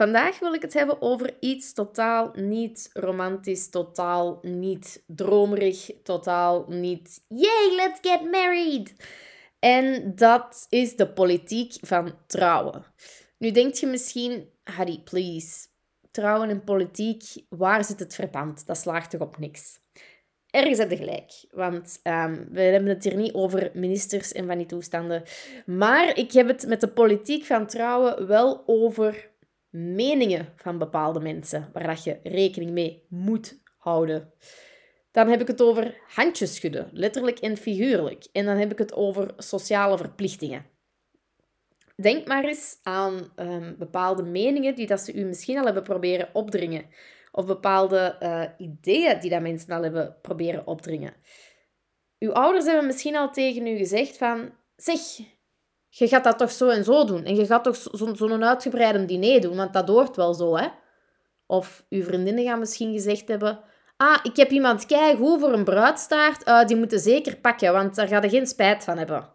Vandaag wil ik het hebben over iets totaal niet romantisch, totaal niet dromerig, totaal niet yay, let's get married. En dat is de politiek van trouwen. Nu denk je misschien, Harry, please, trouwen en politiek, waar zit het verband? Dat slaagt toch op niks? Ergens heb je gelijk, want um, we hebben het hier niet over ministers en van die toestanden. Maar ik heb het met de politiek van trouwen wel over meningen van bepaalde mensen, waar dat je rekening mee moet houden. Dan heb ik het over handjes schudden, letterlijk en figuurlijk. En dan heb ik het over sociale verplichtingen. Denk maar eens aan um, bepaalde meningen die dat ze u misschien al hebben proberen opdringen. Of bepaalde uh, ideeën die dat mensen al hebben proberen opdringen. Uw ouders hebben misschien al tegen u gezegd van... Zeg, je gaat dat toch zo en zo doen. En je gaat toch zo'n zo uitgebreide diner doen, want dat hoort wel zo, hè? Of uw vriendinnen gaan misschien gezegd hebben... Ah, ik heb iemand goed voor een bruidstaart. Uh, die moeten zeker pakken, want daar ga je geen spijt van hebben.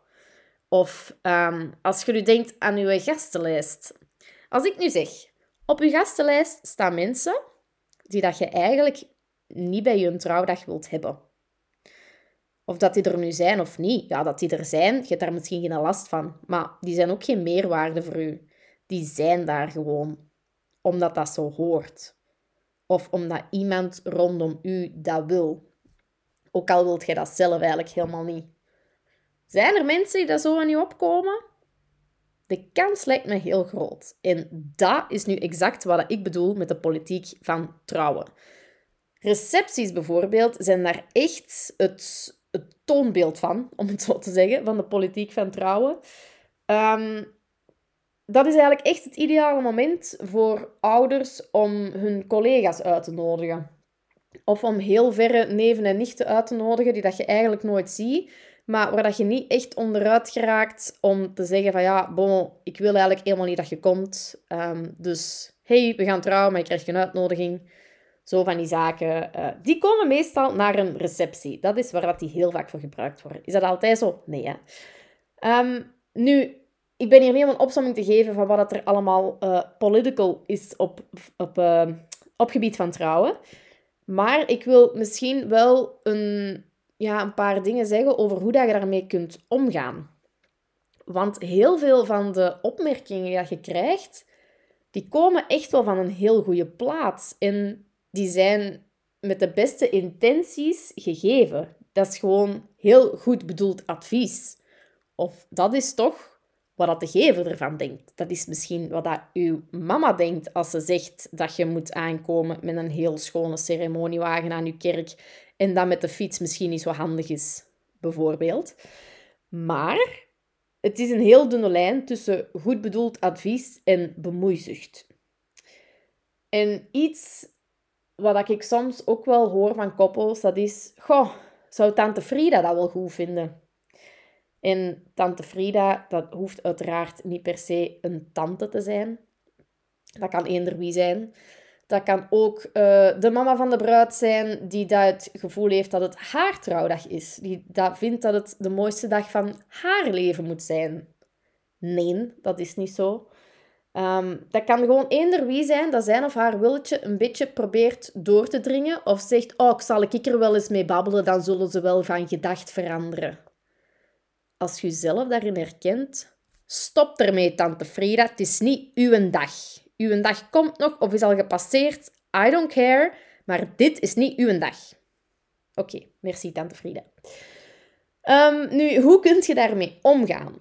Of um, als je nu denkt aan uw gastenlijst. Als ik nu zeg, op uw gastenlijst staan mensen die dat je eigenlijk niet bij je trouwdag wilt hebben. Of dat die er nu zijn of niet. Ja, dat die er zijn, je hebt daar misschien geen last van. Maar die zijn ook geen meerwaarde voor u. Die zijn daar gewoon omdat dat zo hoort. Of omdat iemand rondom u dat wil. Ook al wilt jij dat zelf eigenlijk helemaal niet. Zijn er mensen die dat zo aan je opkomen? De kans lijkt me heel groot. En dat is nu exact wat ik bedoel met de politiek van trouwen. Recepties bijvoorbeeld zijn daar echt het toonbeeld van, om het zo te zeggen, van de politiek van trouwen. Ehm, dat is eigenlijk echt het ideale moment voor ouders om hun collega's uit te nodigen. Of om heel verre neven en nichten uit te nodigen die dat je eigenlijk nooit ziet, maar waar dat je niet echt onderuit geraakt om te zeggen van ja, bon, ik wil eigenlijk helemaal niet dat je komt. Um, dus hey, we gaan trouwen, maar je krijgt geen uitnodiging. Zo van die zaken. Uh, die komen meestal naar een receptie. Dat is waar dat die heel vaak voor gebruikt worden. Is dat altijd zo? Nee, hè? Um, nu, ik ben hier niet om een opzomming te geven van wat er allemaal uh, political is op, op, uh, op gebied van trouwen. Maar ik wil misschien wel een, ja, een paar dingen zeggen over hoe dat je daarmee kunt omgaan. Want heel veel van de opmerkingen die je krijgt, die komen echt wel van een heel goede plaats. En die zijn met de beste intenties gegeven. Dat is gewoon heel goed bedoeld advies. Of dat is toch wat de gever ervan denkt. Dat is misschien wat dat uw mama denkt als ze zegt dat je moet aankomen met een heel schone ceremoniewagen aan uw kerk en dat met de fiets misschien niet zo handig is, bijvoorbeeld. Maar het is een heel dunne lijn tussen goed bedoeld advies en bemoeizucht. En iets wat ik soms ook wel hoor van koppels, dat is... Goh, zou tante Frida dat wel goed vinden? En tante Frida, dat hoeft uiteraard niet per se een tante te zijn. Dat kan eender wie zijn. Dat kan ook uh, de mama van de bruid zijn die dat het gevoel heeft dat het haar trouwdag is. Die dat vindt dat het de mooiste dag van haar leven moet zijn. Nee, dat is niet zo. Um, dat kan gewoon eender wie zijn dat zijn of haar willetje een beetje probeert door te dringen of zegt, oh, ik zal ik er wel eens mee babbelen, dan zullen ze wel van gedacht veranderen. Als je jezelf daarin herkent, stop ermee, tante Frida. Het is niet uw dag. Uw dag komt nog of is al gepasseerd. I don't care, maar dit is niet uw dag. Oké, merci, tante Frida. Um, nu, hoe kun je daarmee omgaan?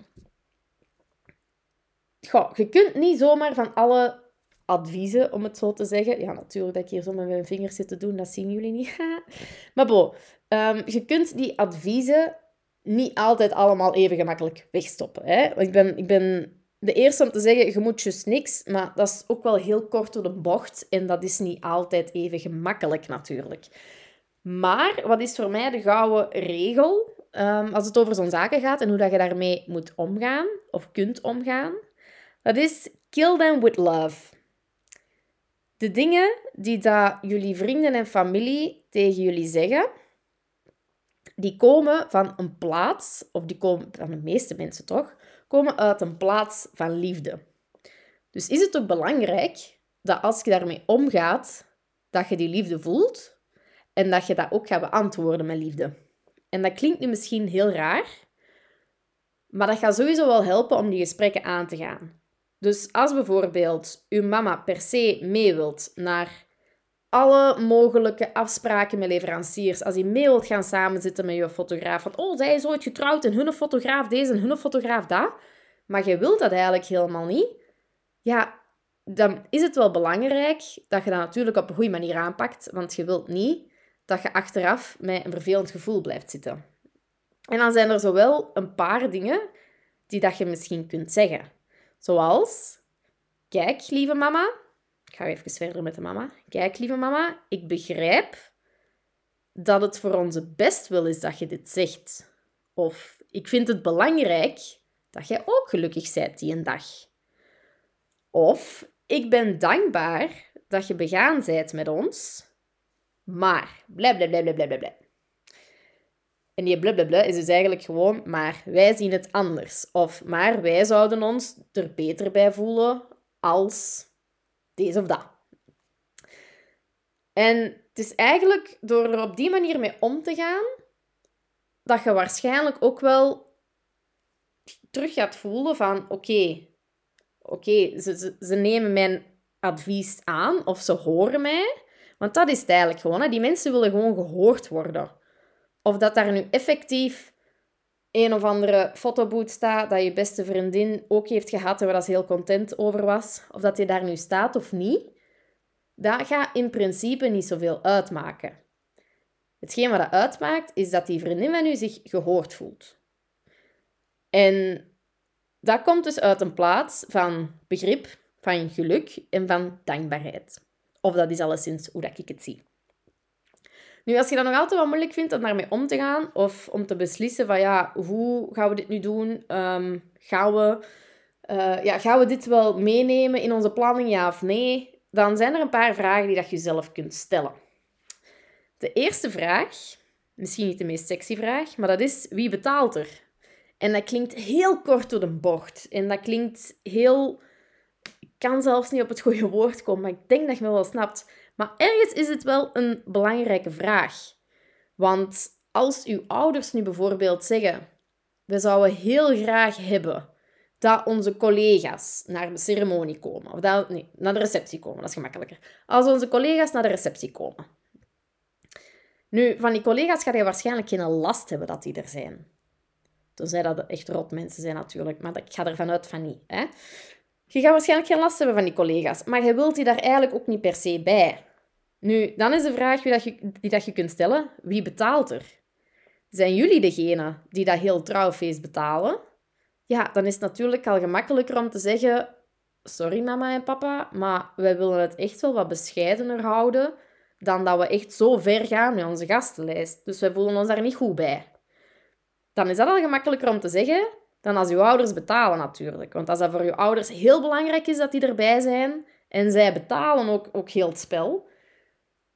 Goh, je kunt niet zomaar van alle adviezen, om het zo te zeggen. Ja, natuurlijk dat ik hier zo met mijn vingers zit te doen, dat zien jullie niet. maar bo, um, je kunt die adviezen niet altijd allemaal even gemakkelijk wegstoppen. Hè? Ik, ben, ik ben de eerste om te zeggen, je moet just niks. Maar dat is ook wel heel kort door de bocht. En dat is niet altijd even gemakkelijk natuurlijk. Maar wat is voor mij de gouden regel um, als het over zo'n zaken gaat en hoe dat je daarmee moet omgaan of kunt omgaan? Dat is kill them with love. De dingen die dat jullie vrienden en familie tegen jullie zeggen, die komen van een plaats, of die komen van de meeste mensen toch, komen uit een plaats van liefde. Dus is het ook belangrijk dat als je daarmee omgaat, dat je die liefde voelt en dat je dat ook gaat beantwoorden met liefde. En dat klinkt nu misschien heel raar, maar dat gaat sowieso wel helpen om die gesprekken aan te gaan. Dus als bijvoorbeeld uw mama per se mee wilt naar alle mogelijke afspraken met leveranciers, als je mee wilt gaan samenzitten met je fotograaf, van oh, zij is ooit getrouwd en hun fotograaf deze en hun fotograaf dat, maar je wilt dat eigenlijk helemaal niet, ja, dan is het wel belangrijk dat je dat natuurlijk op een goede manier aanpakt, want je wilt niet dat je achteraf met een vervelend gevoel blijft zitten. En dan zijn er zowel een paar dingen die dat je misschien kunt zeggen. Zoals, kijk lieve mama, ik ga even verder met de mama. Kijk lieve mama, ik begrijp dat het voor onze best wil is dat je dit zegt. Of ik vind het belangrijk dat jij ook gelukkig bent die een dag. Of ik ben dankbaar dat je begaan bent met ons, maar blablabla. En die blablabla is dus eigenlijk gewoon, maar wij zien het anders. Of, maar wij zouden ons er beter bij voelen als deze of dat. En het is eigenlijk door er op die manier mee om te gaan, dat je waarschijnlijk ook wel terug gaat voelen van, oké, oké, ze, ze, ze, nemen mijn advies aan of ze horen mij. Want dat is het eigenlijk gewoon. Hè. Die mensen willen gewoon gehoord worden. Of dat daar nu effectief een of andere fotoboot staat dat je beste vriendin ook heeft gehad en waar ze heel content over was. Of dat je daar nu staat of niet. Dat gaat in principe niet zoveel uitmaken. Hetgeen wat dat uitmaakt, is dat die vriendin van u zich gehoord voelt. En dat komt dus uit een plaats van begrip, van geluk en van dankbaarheid. Of dat is alleszins hoe dat ik het zie. Nu, als je dat nog altijd wel moeilijk vindt om daarmee om te gaan, of om te beslissen van ja, hoe gaan we dit nu doen? Um, gaan, we, uh, ja, gaan we dit wel meenemen in onze planning, ja of nee? Dan zijn er een paar vragen die dat je zelf kunt stellen. De eerste vraag, misschien niet de meest sexy vraag, maar dat is wie betaalt er? En dat klinkt heel kort door de bocht. En dat klinkt heel... Ik kan zelfs niet op het goede woord komen, maar ik denk dat je me wel snapt. Maar ergens is het wel een belangrijke vraag. Want als uw ouders nu bijvoorbeeld zeggen: We zouden heel graag hebben dat onze collega's naar de ceremonie komen. Of dat, nee, naar de receptie komen, dat is gemakkelijker. Als onze collega's naar de receptie komen. Nu, van die collega's ga je waarschijnlijk geen last hebben dat die er zijn. Tenzij dat echt rot mensen zijn natuurlijk, maar ik ga ervan uit van niet. Hè? Je gaat waarschijnlijk geen last hebben van die collega's, maar je wilt die daar eigenlijk ook niet per se bij. Nu, dan is de vraag die, dat je, die dat je kunt stellen, wie betaalt er? Zijn jullie degene die dat heel trouwfeest betalen? Ja, dan is het natuurlijk al gemakkelijker om te zeggen, sorry mama en papa, maar wij willen het echt wel wat bescheidener houden dan dat we echt zo ver gaan met onze gastenlijst. Dus wij voelen ons daar niet goed bij. Dan is dat al gemakkelijker om te zeggen, dan als uw ouders betalen natuurlijk. Want als dat voor uw ouders heel belangrijk is dat die erbij zijn en zij betalen ook, ook heel het spel,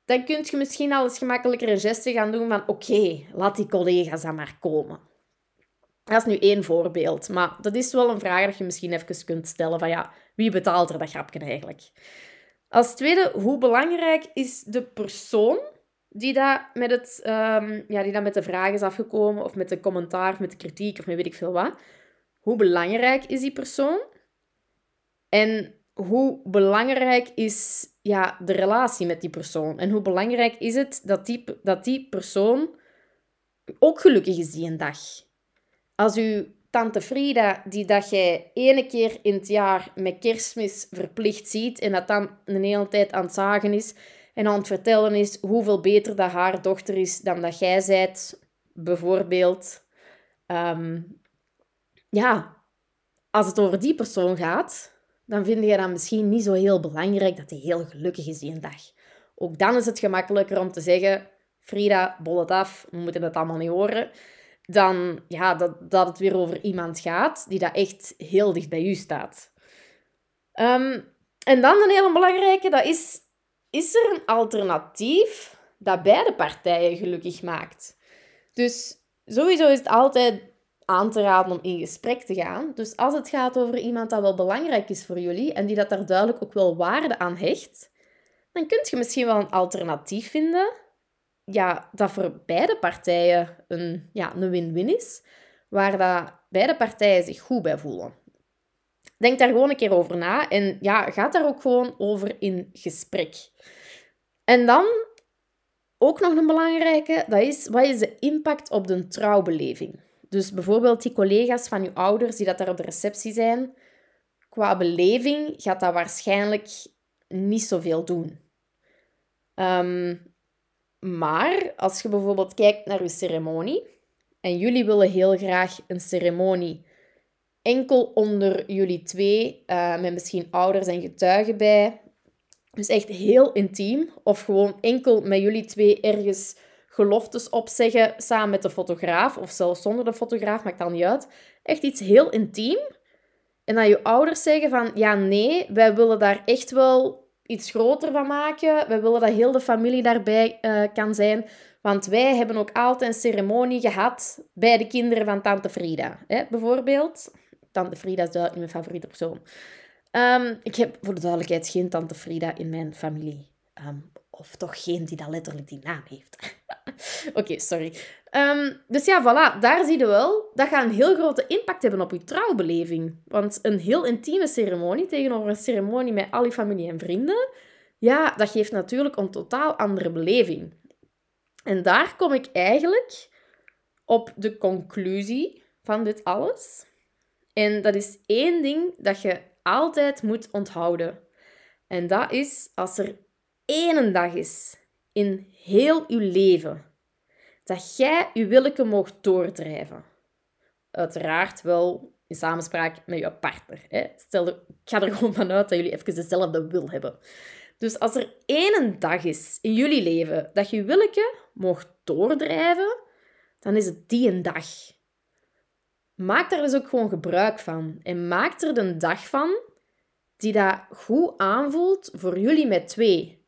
dan kun je misschien al gemakkelijker een geste gaan doen van oké, laat die collega's dan maar komen. Dat is nu één voorbeeld, maar dat is wel een vraag dat je misschien even kunt stellen van ja, wie betaalt er dat grapje eigenlijk? Als tweede, hoe belangrijk is de persoon die dat met, het, um, ja, die dat met de vraag is afgekomen, of met de commentaar, of met de kritiek, of met weet ik veel wat. Hoe belangrijk is die persoon? En hoe belangrijk is ja, de relatie met die persoon? En hoe belangrijk is het dat die, dat die persoon ook gelukkig is die een dag? Als uw tante Frida, die dat jij ene keer in het jaar met kerstmis verplicht ziet en dat dan een hele tijd aan het zagen is en aan het vertellen is hoeveel beter dat haar dochter is dan dat jij zijt, bijvoorbeeld. Ehm, ja, als het over die persoon gaat, dan vind je dat misschien niet zo heel belangrijk dat hij heel gelukkig is die een dag. Ook dan is het gemakkelijker om te zeggen, Frida, bol het af, we moeten het allemaal niet horen. Dan ja, dat, dat het weer over iemand gaat die dat echt heel dicht bij u staat. Ehm, en dan een hele belangrijke, dat is, is er een alternatief dat beide partijen gelukkig maakt? Dus sowieso is het altijd aan te raden om in gesprek te gaan. Dus als het gaat over iemand dat wel belangrijk is voor jullie en die dat daar duidelijk ook wel waarde aan hecht, dan kun je misschien wel een alternatief vinden ja, dat voor beide partijen een ja, win-win is, waar dat beide partijen zich goed bij voelen. Denk daar gewoon een keer over na en ja, ga daar ook gewoon over in gesprek. En dan ook nog een belangrijke, dat is wat is de impact op de trouwbeleving? Dus bijvoorbeeld die collega's van je ouders die dat daar op de receptie zijn, qua beleving gaat dat waarschijnlijk niet zoveel doen. Ehm, maar als je bijvoorbeeld kijkt naar je ceremonie en jullie willen heel graag een ceremonie enkel onder jullie twee, uh, met misschien ouders en getuigen bij, dus echt heel intiem, of gewoon enkel met jullie twee ergens geloftes opzeggen samen met de fotograaf, of zelfs zonder de fotograaf, maakt dan niet uit. Echt iets heel intiem. En dat je ouders zeggen van, ja nee, wij willen daar echt wel iets groter van maken. Wij willen dat heel de familie daarbij uh, kan zijn. Want wij hebben ook altijd een ceremonie gehad bij de kinderen van tante Frida. Hè, bijvoorbeeld. Tante Frida is duidelijk mijn favoriete persoon. Um, ik heb voor de duidelijkheid geen tante Frida in mijn familie. Um, of toch geen die dat letterlijk die naam heeft. Oké, sorry. Um, dus ja, voilà. Daar zie je wel. Dat gaat een heel grote impact hebben op je trouwbeleving. Want een heel intieme ceremonie tegenover een ceremonie met al je familie en vrienden... Ja, dat geeft natuurlijk een totaal andere beleving. En daar kom ik eigenlijk op de conclusie van dit alles. En dat is één ding dat je altijd moet onthouden. En dat is als er één dag is in heel uw leven dat jij je willeke mocht doordrijven. Uiteraard wel in samenspraak met je partner. Hè? Stel, ik ga er gewoon vanuit dat jullie even dezelfde wil hebben. Dus als er één dag is in jullie leven dat je willeke mocht doordrijven, dan is het die een dag. Maak daar dus ook gewoon gebruik van. En maak er een dag van die dat goed aanvoelt voor jullie met twee.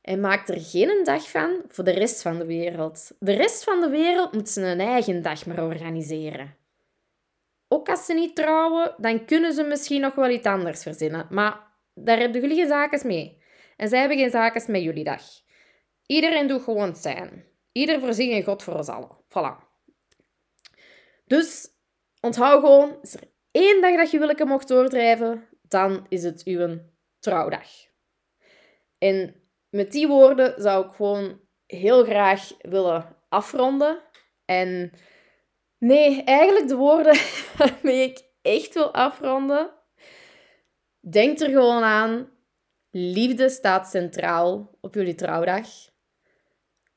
En maak er geen dag van voor de rest van de wereld. De rest van de wereld moet ze een eigen dag maar organiseren. Ook als ze niet trouwen, dan kunnen ze misschien nog wel iets anders verzinnen. Maar daar hebben jullie geen zaken mee. En zij hebben geen zaken met jullie dag. Iedereen doet gewoon zijn. Ieder voorzien in God voor ons allen. Voilà. Dus onthoud gewoon, is er één dag dat je willeke mocht doordrijven, dan is het uw trouwdag. En met die woorden zou ik gewoon heel graag willen afronden. En nee, eigenlijk de woorden waarmee ik echt wil afronden. Denk er gewoon aan. Liefde staat centraal op jullie trouwdag.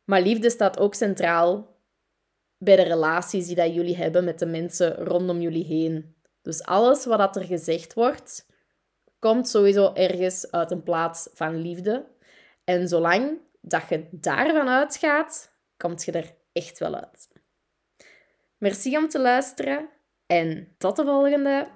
Maar liefde staat ook centraal bij de relaties die dat jullie hebben met de mensen rondom jullie heen. Dus alles wat er gezegd wordt, komt sowieso ergens uit een plaats van liefde. En zolang dat je daarvan uitgaat, komt je er echt wel uit. Merci om te luisteren en tot de volgende.